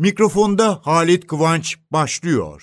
Mikrofonda Halit Kıvanç başlıyor.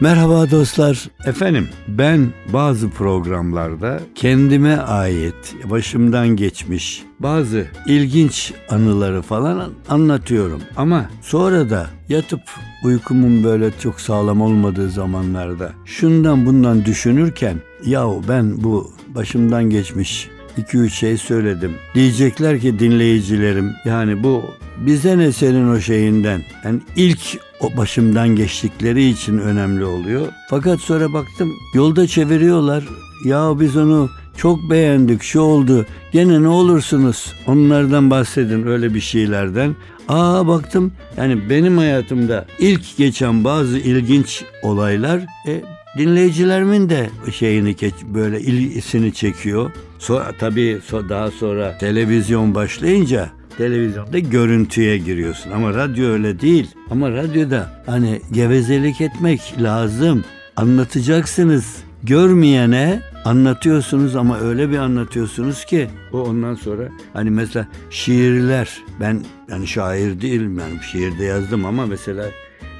Merhaba dostlar. Efendim ben bazı programlarda kendime ait, başımdan geçmiş bazı ilginç anıları falan anlatıyorum. Ama sonra da yatıp uykumun böyle çok sağlam olmadığı zamanlarda şundan bundan düşünürken yahu ben bu başımdan geçmiş 2-3 şey söyledim. Diyecekler ki dinleyicilerim yani bu bize ne senin o şeyinden. Yani ilk o başımdan geçtikleri için önemli oluyor. Fakat sonra baktım yolda çeviriyorlar. Ya biz onu çok beğendik şu oldu. Gene ne olursunuz onlardan bahsedin öyle bir şeylerden. Aa baktım yani benim hayatımda ilk geçen bazı ilginç olaylar e, dinleyicilerimin de şeyini böyle ilgisini çekiyor. Sonra tabii daha sonra televizyon başlayınca televizyonda görüntüye giriyorsun ama radyo öyle değil. Ama radyoda hani gevezelik etmek lazım. Anlatacaksınız. Görmeyene anlatıyorsunuz ama öyle bir anlatıyorsunuz ki o ondan sonra hani mesela şiirler ben yani şair değilim yani şiirde yazdım ama mesela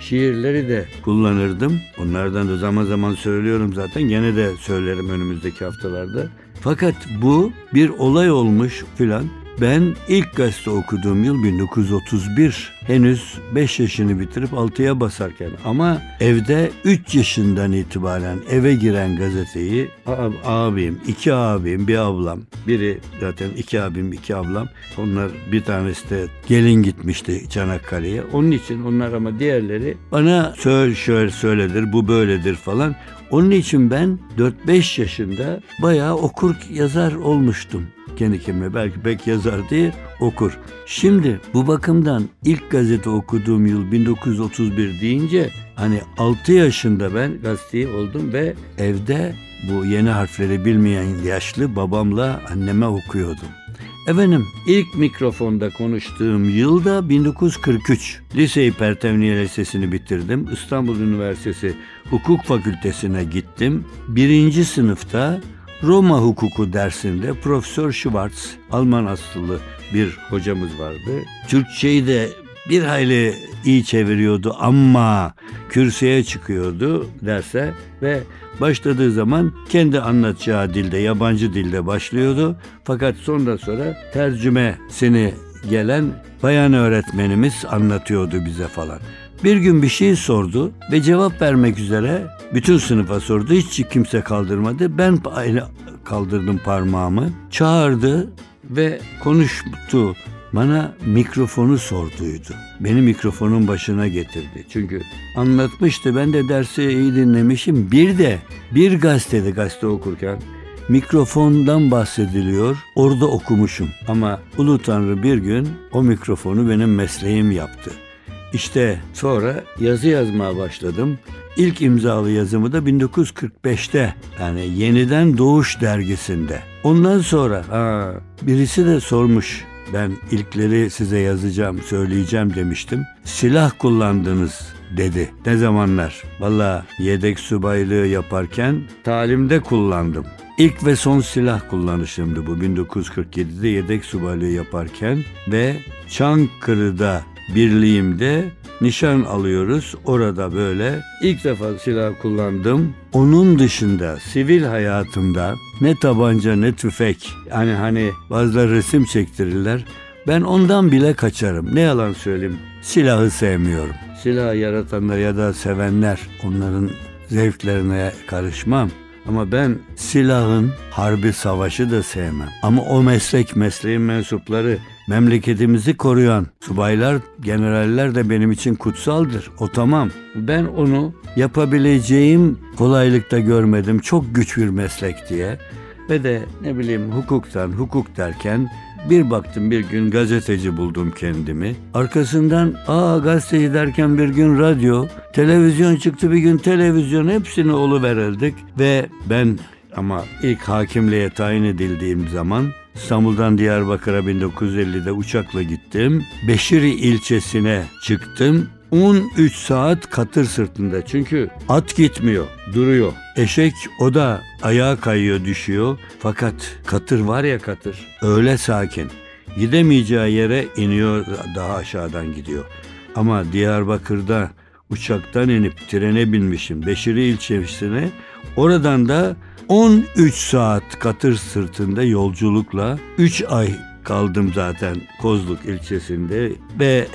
şiirleri de kullanırdım. Onlardan da zaman zaman söylüyorum zaten. Gene de söylerim önümüzdeki haftalarda. Fakat bu bir olay olmuş filan. Ben ilk gazete okuduğum yıl 1931. Henüz 5 yaşını bitirip 6'ya basarken ama evde 3 yaşından itibaren eve giren gazeteyi abim, iki abim, bir ablam, biri zaten iki abim, iki ablam. Onlar bir tanesi de gelin gitmişti Çanakkale'ye. Onun için onlar ama diğerleri bana söyle şöyle söyledir, bu böyledir falan. Onun için ben 4-5 yaşında bayağı okur yazar olmuştum kendi kendime belki pek yazar diye okur. Şimdi bu bakımdan ilk gazete okuduğum yıl 1931 deyince hani 6 yaşında ben gazeteyi oldum ve evde bu yeni harfleri bilmeyen yaşlı babamla anneme okuyordum. Efendim ilk mikrofonda konuştuğum yılda 1943. Liseyi Pertevniye Lisesi'ni bitirdim. İstanbul Üniversitesi Hukuk Fakültesine gittim. Birinci sınıfta Roma hukuku dersinde Profesör Schwartz, Alman asıllı bir hocamız vardı. Türkçeyi de bir hayli iyi çeviriyordu ama kürsüye çıkıyordu derse ve başladığı zaman kendi anlatacağı dilde, yabancı dilde başlıyordu. Fakat sonra sonra tercümesini gelen bayan öğretmenimiz anlatıyordu bize falan. Bir gün bir şey sordu ve cevap vermek üzere bütün sınıfa sordu. Hiç kimse kaldırmadı. Ben kaldırdım parmağımı. Çağırdı ve konuştu. Bana mikrofonu sorduydu. Beni mikrofonun başına getirdi. Çünkü anlatmıştı. Ben de dersi iyi dinlemişim. Bir de bir gazetede gazete okurken mikrofondan bahsediliyor. Orada okumuşum. Ama Ulu Tanrı bir gün o mikrofonu benim mesleğim yaptı. İşte sonra yazı yazmaya başladım. İlk imzalı yazımı da 1945'te yani Yeniden Doğuş dergisinde. Ondan sonra ha, birisi de sormuş ben ilkleri size yazacağım, söyleyeceğim demiştim. Silah kullandınız dedi. Ne zamanlar? Valla yedek subaylığı yaparken talimde kullandım. İlk ve son silah kullanışımdı bu 1947'de yedek subaylığı yaparken ve Çankırı'da birliğimde nişan alıyoruz. Orada böyle ilk defa silah kullandım. Onun dışında sivil hayatımda ne tabanca ne tüfek yani hani bazıları resim çektirirler. Ben ondan bile kaçarım. Ne yalan söyleyeyim. Silahı sevmiyorum. Silah yaratanlar ya da sevenler onların zevklerine karışmam. Ama ben silahın harbi savaşı da sevmem. Ama o meslek mesleğin mensupları memleketimizi koruyan subaylar, generaller de benim için kutsaldır. O tamam. Ben onu yapabileceğim kolaylıkta görmedim. Çok güç bir meslek diye. Ve de ne bileyim hukuktan hukuk derken bir baktım bir gün gazeteci buldum kendimi. Arkasından aa gazeteci derken bir gün radyo, televizyon çıktı bir gün televizyon hepsini olu verildik ve ben ama ilk hakimliğe tayin edildiğim zaman İstanbul'dan Diyarbakır'a 1950'de uçakla gittim. Beşiri ilçesine çıktım. 13 saat katır sırtında çünkü at gitmiyor duruyor. Eşek o da ayağa kayıyor düşüyor. Fakat katır var ya katır öyle sakin. Gidemeyeceği yere iniyor daha aşağıdan gidiyor. Ama Diyarbakır'da uçaktan inip trene binmişim Beşiri ilçesine. Oradan da 13 saat katır sırtında yolculukla 3 ay kaldım zaten Kozluk ilçesinde ve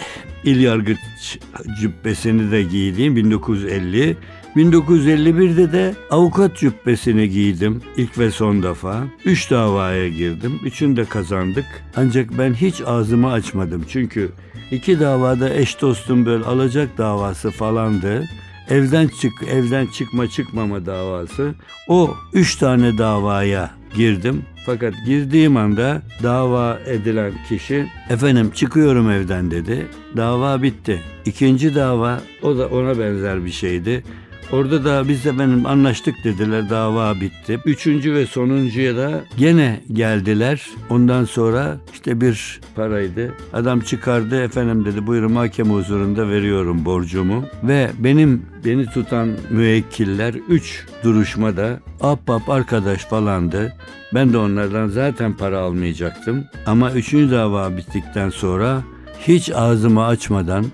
il yargıç cübbesini de giydiğim 1950 1951'de de avukat cübbesini giydim ilk ve son defa. Üç davaya girdim. Üçünü de kazandık. Ancak ben hiç ağzımı açmadım. Çünkü iki davada eş dostum böyle alacak davası falandı. Evden çık, evden çıkma çıkmama davası. O üç tane davaya girdim. Fakat girdiğim anda dava edilen kişi efendim çıkıyorum evden dedi. Dava bitti. İkinci dava o da ona benzer bir şeydi. Orada da biz de benim anlaştık dediler dava bitti. Üçüncü ve sonuncuya da gene geldiler. Ondan sonra işte bir paraydı. Adam çıkardı efendim dedi buyurun mahkeme huzurunda veriyorum borcumu. Ve benim beni tutan müvekkiller üç duruşmada ap arkadaş falandı. Ben de onlardan zaten para almayacaktım. Ama üçüncü dava bittikten sonra hiç ağzımı açmadan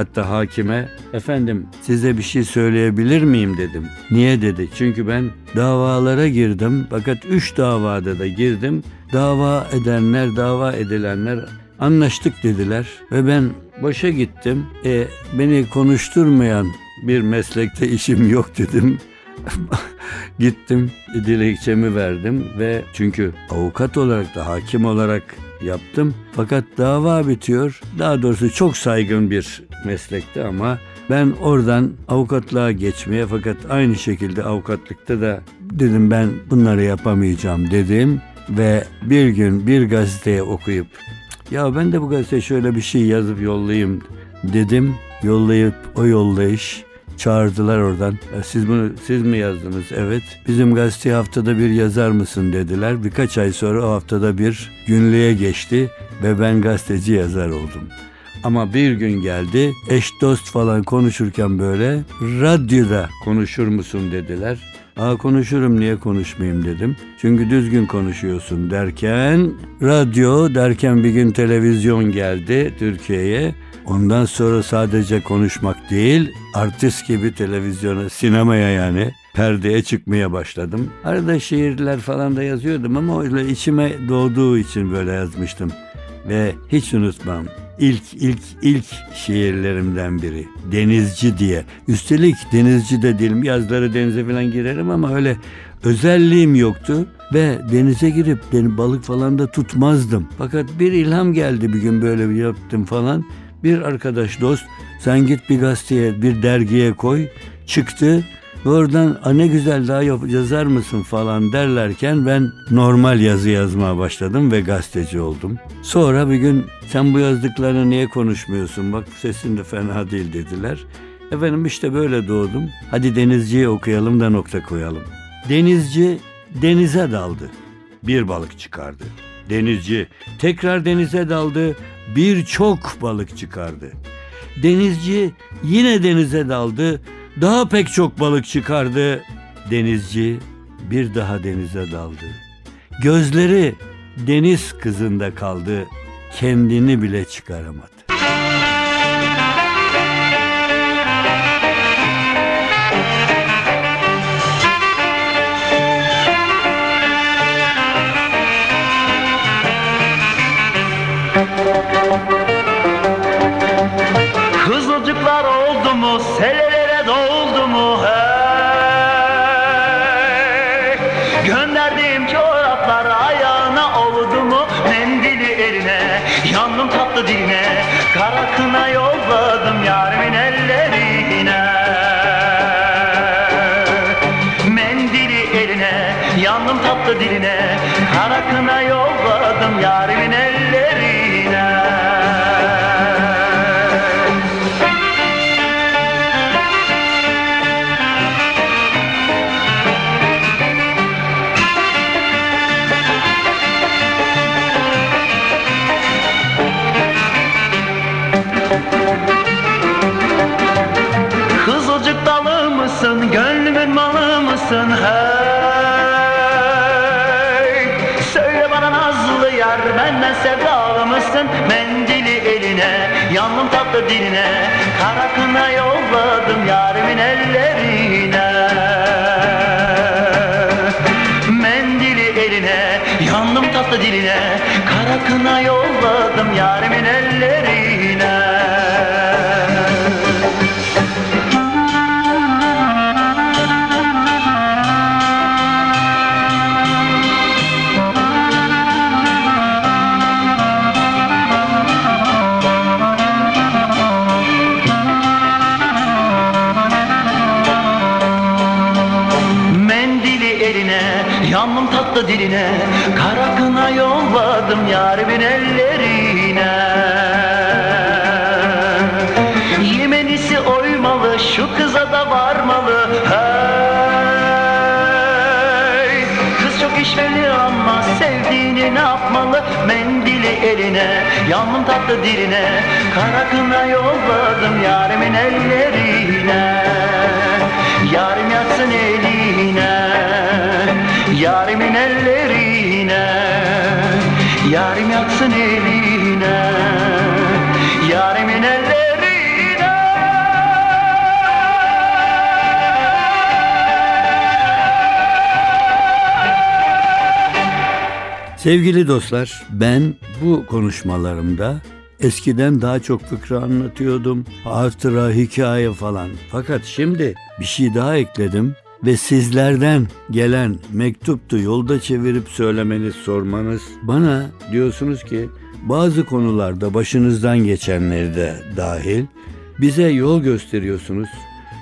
Hatta hakime efendim size bir şey söyleyebilir miyim dedim. Niye dedi. Çünkü ben davalara girdim fakat üç davada da girdim. Dava edenler dava edilenler anlaştık dediler ve ben boşa gittim. E, beni konuşturmayan bir meslekte işim yok dedim. Gittim dilekçemi verdim ve çünkü avukat olarak da hakim olarak yaptım. Fakat dava bitiyor. Daha doğrusu çok saygın bir meslekti ama ben oradan avukatlığa geçmeye fakat aynı şekilde avukatlıkta da dedim ben bunları yapamayacağım dedim ve bir gün bir gazeteye okuyup ya ben de bu gazeteye şöyle bir şey yazıp yollayayım dedim. Yollayıp o yollayış çağırdılar oradan. Siz bunu siz mi yazdınız? Evet. Bizim gazete haftada bir yazar mısın dediler. Birkaç ay sonra o haftada bir günlüğe geçti ve ben gazeteci yazar oldum. Ama bir gün geldi eş dost falan konuşurken böyle radyoda konuşur musun dediler. Aa konuşurum niye konuşmayayım dedim. Çünkü düzgün konuşuyorsun derken radyo derken bir gün televizyon geldi Türkiye'ye. Ondan sonra sadece konuşmak değil, artist gibi televizyona, sinemaya yani perdeye çıkmaya başladım. Arada şiirler falan da yazıyordum ama öyle içime doğduğu için böyle yazmıştım. Ve hiç unutmam. İlk ilk ilk şiirlerimden biri. Denizci diye. Üstelik denizci de değilim. Yazları denize falan girerim ama öyle özelliğim yoktu ve denize girip deniz balık falan da tutmazdım. Fakat bir ilham geldi bir gün böyle bir yaptım falan. Bir arkadaş dost sen git bir gazeteye bir dergiye koy çıktı oradan ne güzel daha yap, yazar mısın falan derlerken ben normal yazı yazmaya başladım ve gazeteci oldum. Sonra bir gün sen bu yazdıklarını niye konuşmuyorsun bak sesin de fena değil dediler. Efendim işte böyle doğdum. Hadi denizciyi okuyalım da nokta koyalım. Denizci denize daldı. Bir balık çıkardı. Denizci tekrar denize daldı. Birçok balık çıkardı. Denizci yine denize daldı. Daha pek çok balık çıkardı. Denizci bir daha denize daldı. Gözleri deniz kızında kaldı. Kendini bile çıkaramadı. Kızılcıklar oldu mu, selelere tatlı diline. Kara yolladım yarimin mısın Mendili eline yandım tatlı diline. Kara kına yolladım yarimin ellerine. Mendili eline yandım tatlı diline. Kara kına yolladım yarimin ellerine diline Kara yolladım yarimin ellerine. Yemenisi oymalı, şu kıza da varmalı Hey! Kız çok işveli ama sevdiğini ne yapmalı? Mendili eline, yandım tatlı diline Kara kına yolladım yarimin ellerine. Yarim yatsın eline Yarimin ellerine Yarim yatsın eline. Yarimin ellerine. Sevgili dostlar, ben bu konuşmalarımda eskiden daha çok fıkra anlatıyordum, hatıra, hikaye falan. Fakat şimdi bir şey daha ekledim ve sizlerden gelen mektuptu yolda çevirip söylemeniz, sormanız. Bana diyorsunuz ki bazı konularda başınızdan geçenleri de dahil bize yol gösteriyorsunuz.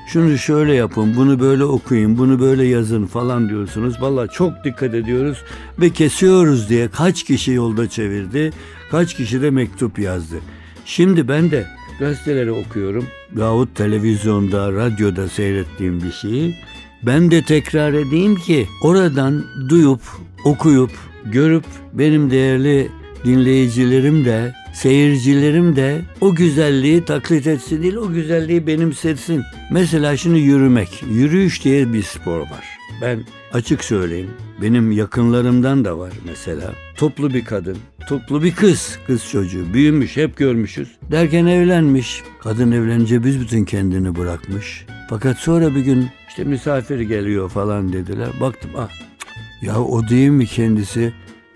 Şunu şöyle yapın, bunu böyle okuyun, bunu böyle yazın falan diyorsunuz. Valla çok dikkat ediyoruz ve kesiyoruz diye kaç kişi yolda çevirdi, kaç kişi de mektup yazdı. Şimdi ben de gazeteleri okuyorum yahut televizyonda, radyoda seyrettiğim bir şeyi ben de tekrar edeyim ki oradan duyup, okuyup, görüp benim değerli dinleyicilerim de, seyircilerim de o güzelliği taklit etsin değil, o güzelliği benimsetsin. Mesela şimdi yürümek, yürüyüş diye bir spor var. Ben açık söyleyeyim, benim yakınlarımdan da var mesela. Toplu bir kadın, toplu bir kız, kız çocuğu, büyümüş, hep görmüşüz. Derken evlenmiş. Kadın evlenince büsbütün kendini bırakmış. Fakat sonra bir gün işte misafir geliyor falan dediler. Baktım ah ya o değil mi kendisi?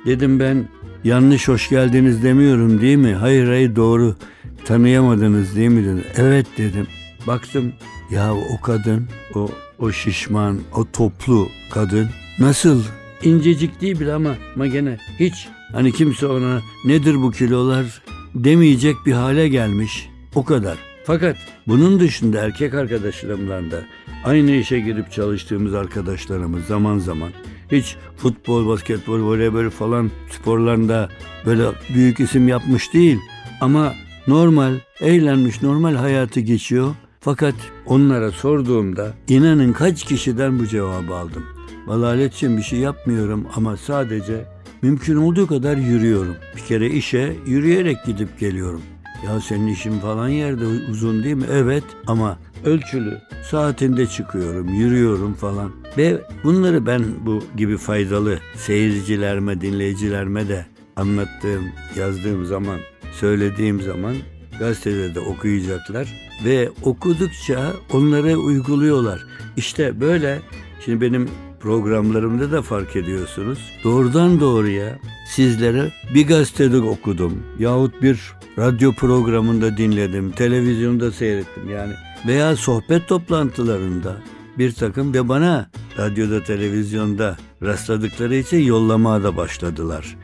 Dedim ben yanlış hoş geldiniz demiyorum değil mi? Hayır hayır doğru tanıyamadınız değil mi dedi. Evet dedim. Baktım ya o kadın o o şişman o toplu kadın nasıl incecik değil bile ama, ama gene hiç hani kimse ona nedir bu kilolar demeyecek bir hale gelmiş. O kadar. Fakat bunun dışında erkek arkadaşlarımdan da aynı işe girip çalıştığımız arkadaşlarımız zaman zaman hiç futbol, basketbol, voleybol falan sporlarında böyle büyük isim yapmış değil ama normal, eğlenmiş, normal hayatı geçiyor. Fakat onlara sorduğumda inanın kaç kişiden bu cevabı aldım. Valaletçim bir şey yapmıyorum ama sadece mümkün olduğu kadar yürüyorum. Bir kere işe yürüyerek gidip geliyorum. Ya senin işin falan yerde uzun değil mi? Evet ama ölçülü. Saatinde çıkıyorum, yürüyorum falan. Ve bunları ben bu gibi faydalı seyircilerime, dinleyicilerime de anlattığım, yazdığım zaman, söylediğim zaman gazetede de okuyacaklar ve okudukça onları uyguluyorlar. İşte böyle şimdi benim programlarımda da fark ediyorsunuz. Doğrudan doğruya sizlere bir gazetede okudum yahut bir radyo programında dinledim, televizyonda seyrettim yani veya sohbet toplantılarında bir takım ve bana radyoda televizyonda rastladıkları için yollamaya da başladılar.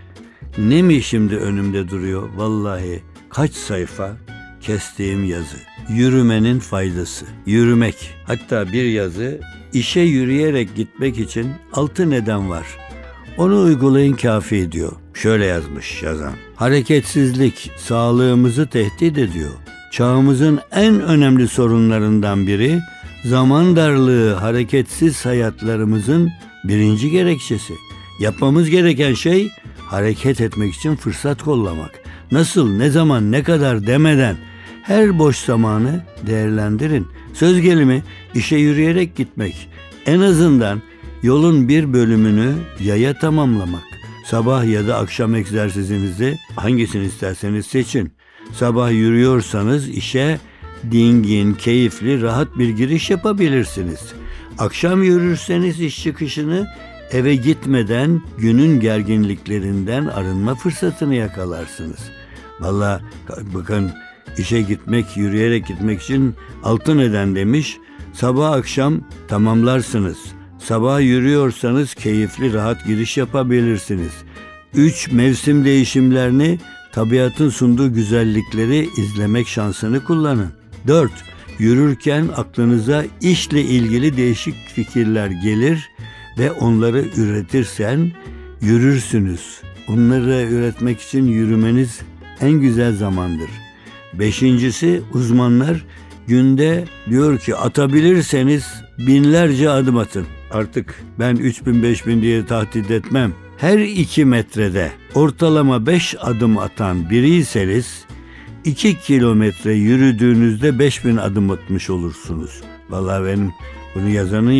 Ne mi şimdi önümde duruyor? Vallahi kaç sayfa kestiğim yazı. Yürümenin faydası. Yürümek. Hatta bir yazı işe yürüyerek gitmek için altı neden var. Onu uygulayın kafi diyor. Şöyle yazmış yazan. Hareketsizlik sağlığımızı tehdit ediyor. Çağımızın en önemli sorunlarından biri zaman darlığı hareketsiz hayatlarımızın birinci gerekçesi. Yapmamız gereken şey hareket etmek için fırsat kollamak. Nasıl, ne zaman, ne kadar demeden her boş zamanı değerlendirin. Söz gelimi işe yürüyerek gitmek. En azından Yolun bir bölümünü yaya tamamlamak. Sabah ya da akşam egzersizinizi hangisini isterseniz seçin. Sabah yürüyorsanız işe dingin, keyifli, rahat bir giriş yapabilirsiniz. Akşam yürürseniz iş çıkışını eve gitmeden günün gerginliklerinden arınma fırsatını yakalarsınız. Valla bakın işe gitmek, yürüyerek gitmek için altın eden demiş. Sabah akşam tamamlarsınız. Sabah yürüyorsanız keyifli rahat giriş yapabilirsiniz. Üç mevsim değişimlerini tabiatın sunduğu güzellikleri izlemek şansını kullanın. 4. Yürürken aklınıza işle ilgili değişik fikirler gelir ve onları üretirsen yürürsünüz. Onları üretmek için yürümeniz en güzel zamandır. Beşincisi uzmanlar günde diyor ki atabilirseniz binlerce adım atın. Artık ben 3000 5000 diye tahdit etmem. Her iki metrede ortalama 5 adım atan biriyseniz 2 kilometre yürüdüğünüzde 5000 adım atmış olursunuz. Vallahi benim bunu yazanın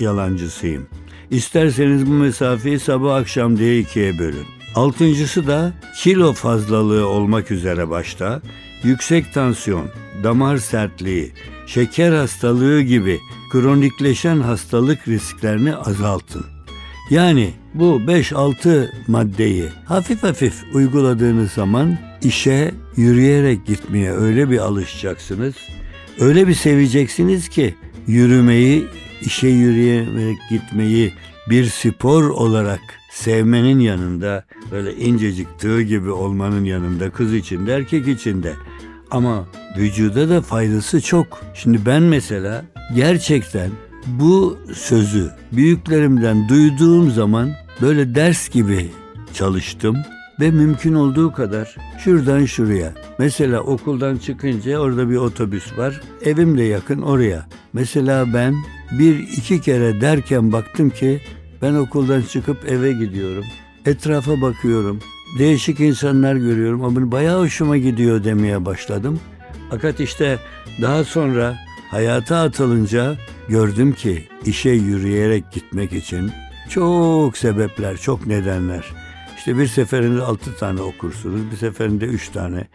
yalancısıyım. İsterseniz bu mesafeyi sabah akşam diye ikiye bölün. Altıncısı da kilo fazlalığı olmak üzere başta yüksek tansiyon, damar sertliği, şeker hastalığı gibi kronikleşen hastalık risklerini azaltın. Yani bu 5-6 maddeyi hafif hafif uyguladığınız zaman işe yürüyerek gitmeye öyle bir alışacaksınız. Öyle bir seveceksiniz ki yürümeyi, işe yürüyerek gitmeyi bir spor olarak sevmenin yanında böyle incecik tığ gibi olmanın yanında kız içinde erkek içinde ama vücuda da faydası çok. Şimdi ben mesela gerçekten bu sözü büyüklerimden duyduğum zaman böyle ders gibi çalıştım ve mümkün olduğu kadar şuradan şuraya. Mesela okuldan çıkınca orada bir otobüs var. Evim de yakın oraya. Mesela ben bir iki kere derken baktım ki ben okuldan çıkıp eve gidiyorum. Etrafa bakıyorum. Değişik insanlar görüyorum. Ama bayağı hoşuma gidiyor demeye başladım. Fakat işte daha sonra hayata atılınca gördüm ki işe yürüyerek gitmek için çok sebepler, çok nedenler. İşte bir seferinde altı tane okursunuz, bir seferinde üç tane.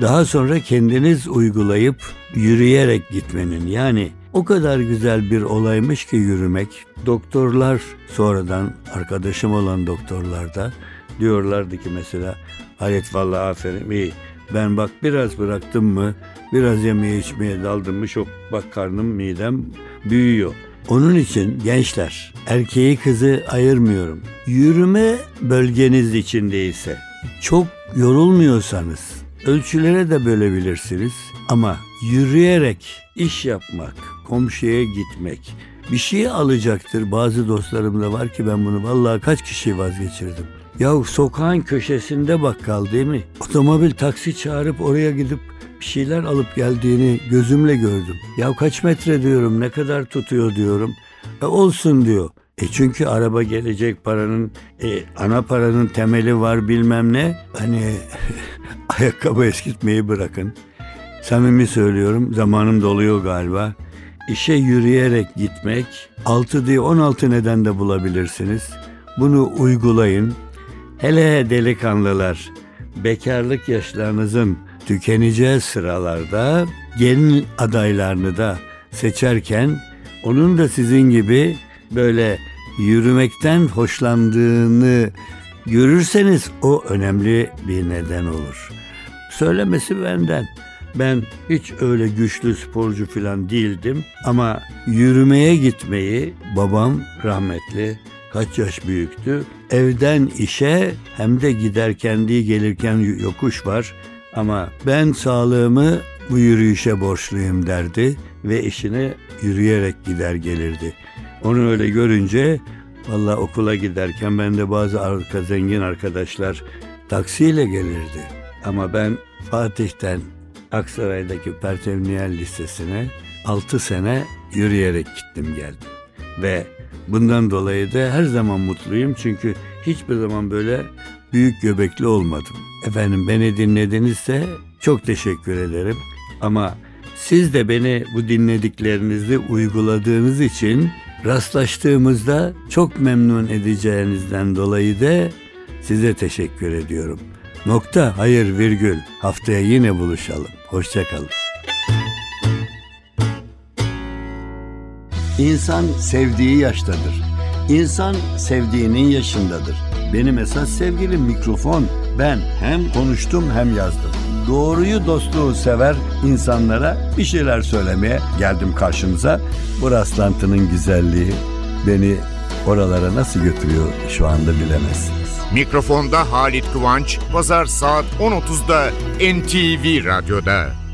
Daha sonra kendiniz uygulayıp yürüyerek gitmenin yani o kadar güzel bir olaymış ki yürümek. Doktorlar sonradan arkadaşım olan doktorlar da diyorlardı ki mesela Hayret vallahi aferin iyi. Ben bak biraz bıraktım mı, biraz yemeye içmeye daldım mı çok bak karnım midem büyüyor. Onun için gençler erkeği kızı ayırmıyorum. Yürüme bölgeniz içindeyse çok yorulmuyorsanız ölçülere de bölebilirsiniz. Ama yürüyerek iş yapmak, komşuya gitmek, bir şey alacaktır. Bazı dostlarım da var ki ben bunu vallahi kaç kişi vazgeçirdim. Ya sokağın köşesinde bakkal değil mi? Otomobil taksi çağırıp oraya gidip bir şeyler alıp geldiğini gözümle gördüm. Ya kaç metre diyorum ne kadar tutuyor diyorum. E olsun diyor. E çünkü araba gelecek paranın e, ana paranın temeli var bilmem ne. Hani ayakkabı eskitmeyi bırakın. Samimi söylüyorum zamanım doluyor galiba. İşe yürüyerek gitmek 6 diye 16 neden de bulabilirsiniz. Bunu uygulayın. Hele delikanlılar bekarlık yaşlarınızın tükeneceği sıralarda gelin adaylarını da seçerken onun da sizin gibi böyle yürümekten hoşlandığını görürseniz o önemli bir neden olur. Söylemesi benden. Ben hiç öyle güçlü sporcu falan değildim ama yürümeye gitmeyi babam rahmetli kaç yaş büyüktü. Evden işe hem de giderken değil gelirken yokuş var. Ama ben sağlığımı bu yürüyüşe borçluyum derdi ve işine yürüyerek gider gelirdi. Onu öyle görünce valla okula giderken ben de bazı arka zengin arkadaşlar taksiyle gelirdi. Ama ben Fatih'ten Aksaray'daki Pertevniyel Lisesi'ne 6 sene yürüyerek gittim geldim. Ve bundan dolayı da her zaman mutluyum çünkü hiçbir zaman böyle büyük göbekli olmadım. Efendim beni dinledinizse çok teşekkür ederim. Ama siz de beni bu dinlediklerinizi uyguladığınız için Rastlaştığımızda çok memnun edeceğinizden dolayı da size teşekkür ediyorum. Nokta, hayır virgül. Haftaya yine buluşalım. Hoşçakalın. İnsan sevdiği yaştadır. İnsan sevdiğinin yaşındadır. Benim esas sevgilim mikrofon. Ben hem konuştum hem yazdım. Doğruyu dostluğu sever insanlara bir şeyler söylemeye geldim karşınıza. Bu rastlantının güzelliği beni oralara nasıl götürüyor şu anda bilemezsiniz. Mikrofonda Halit Kıvanç, Pazar saat 10.30'da NTV Radyo'da.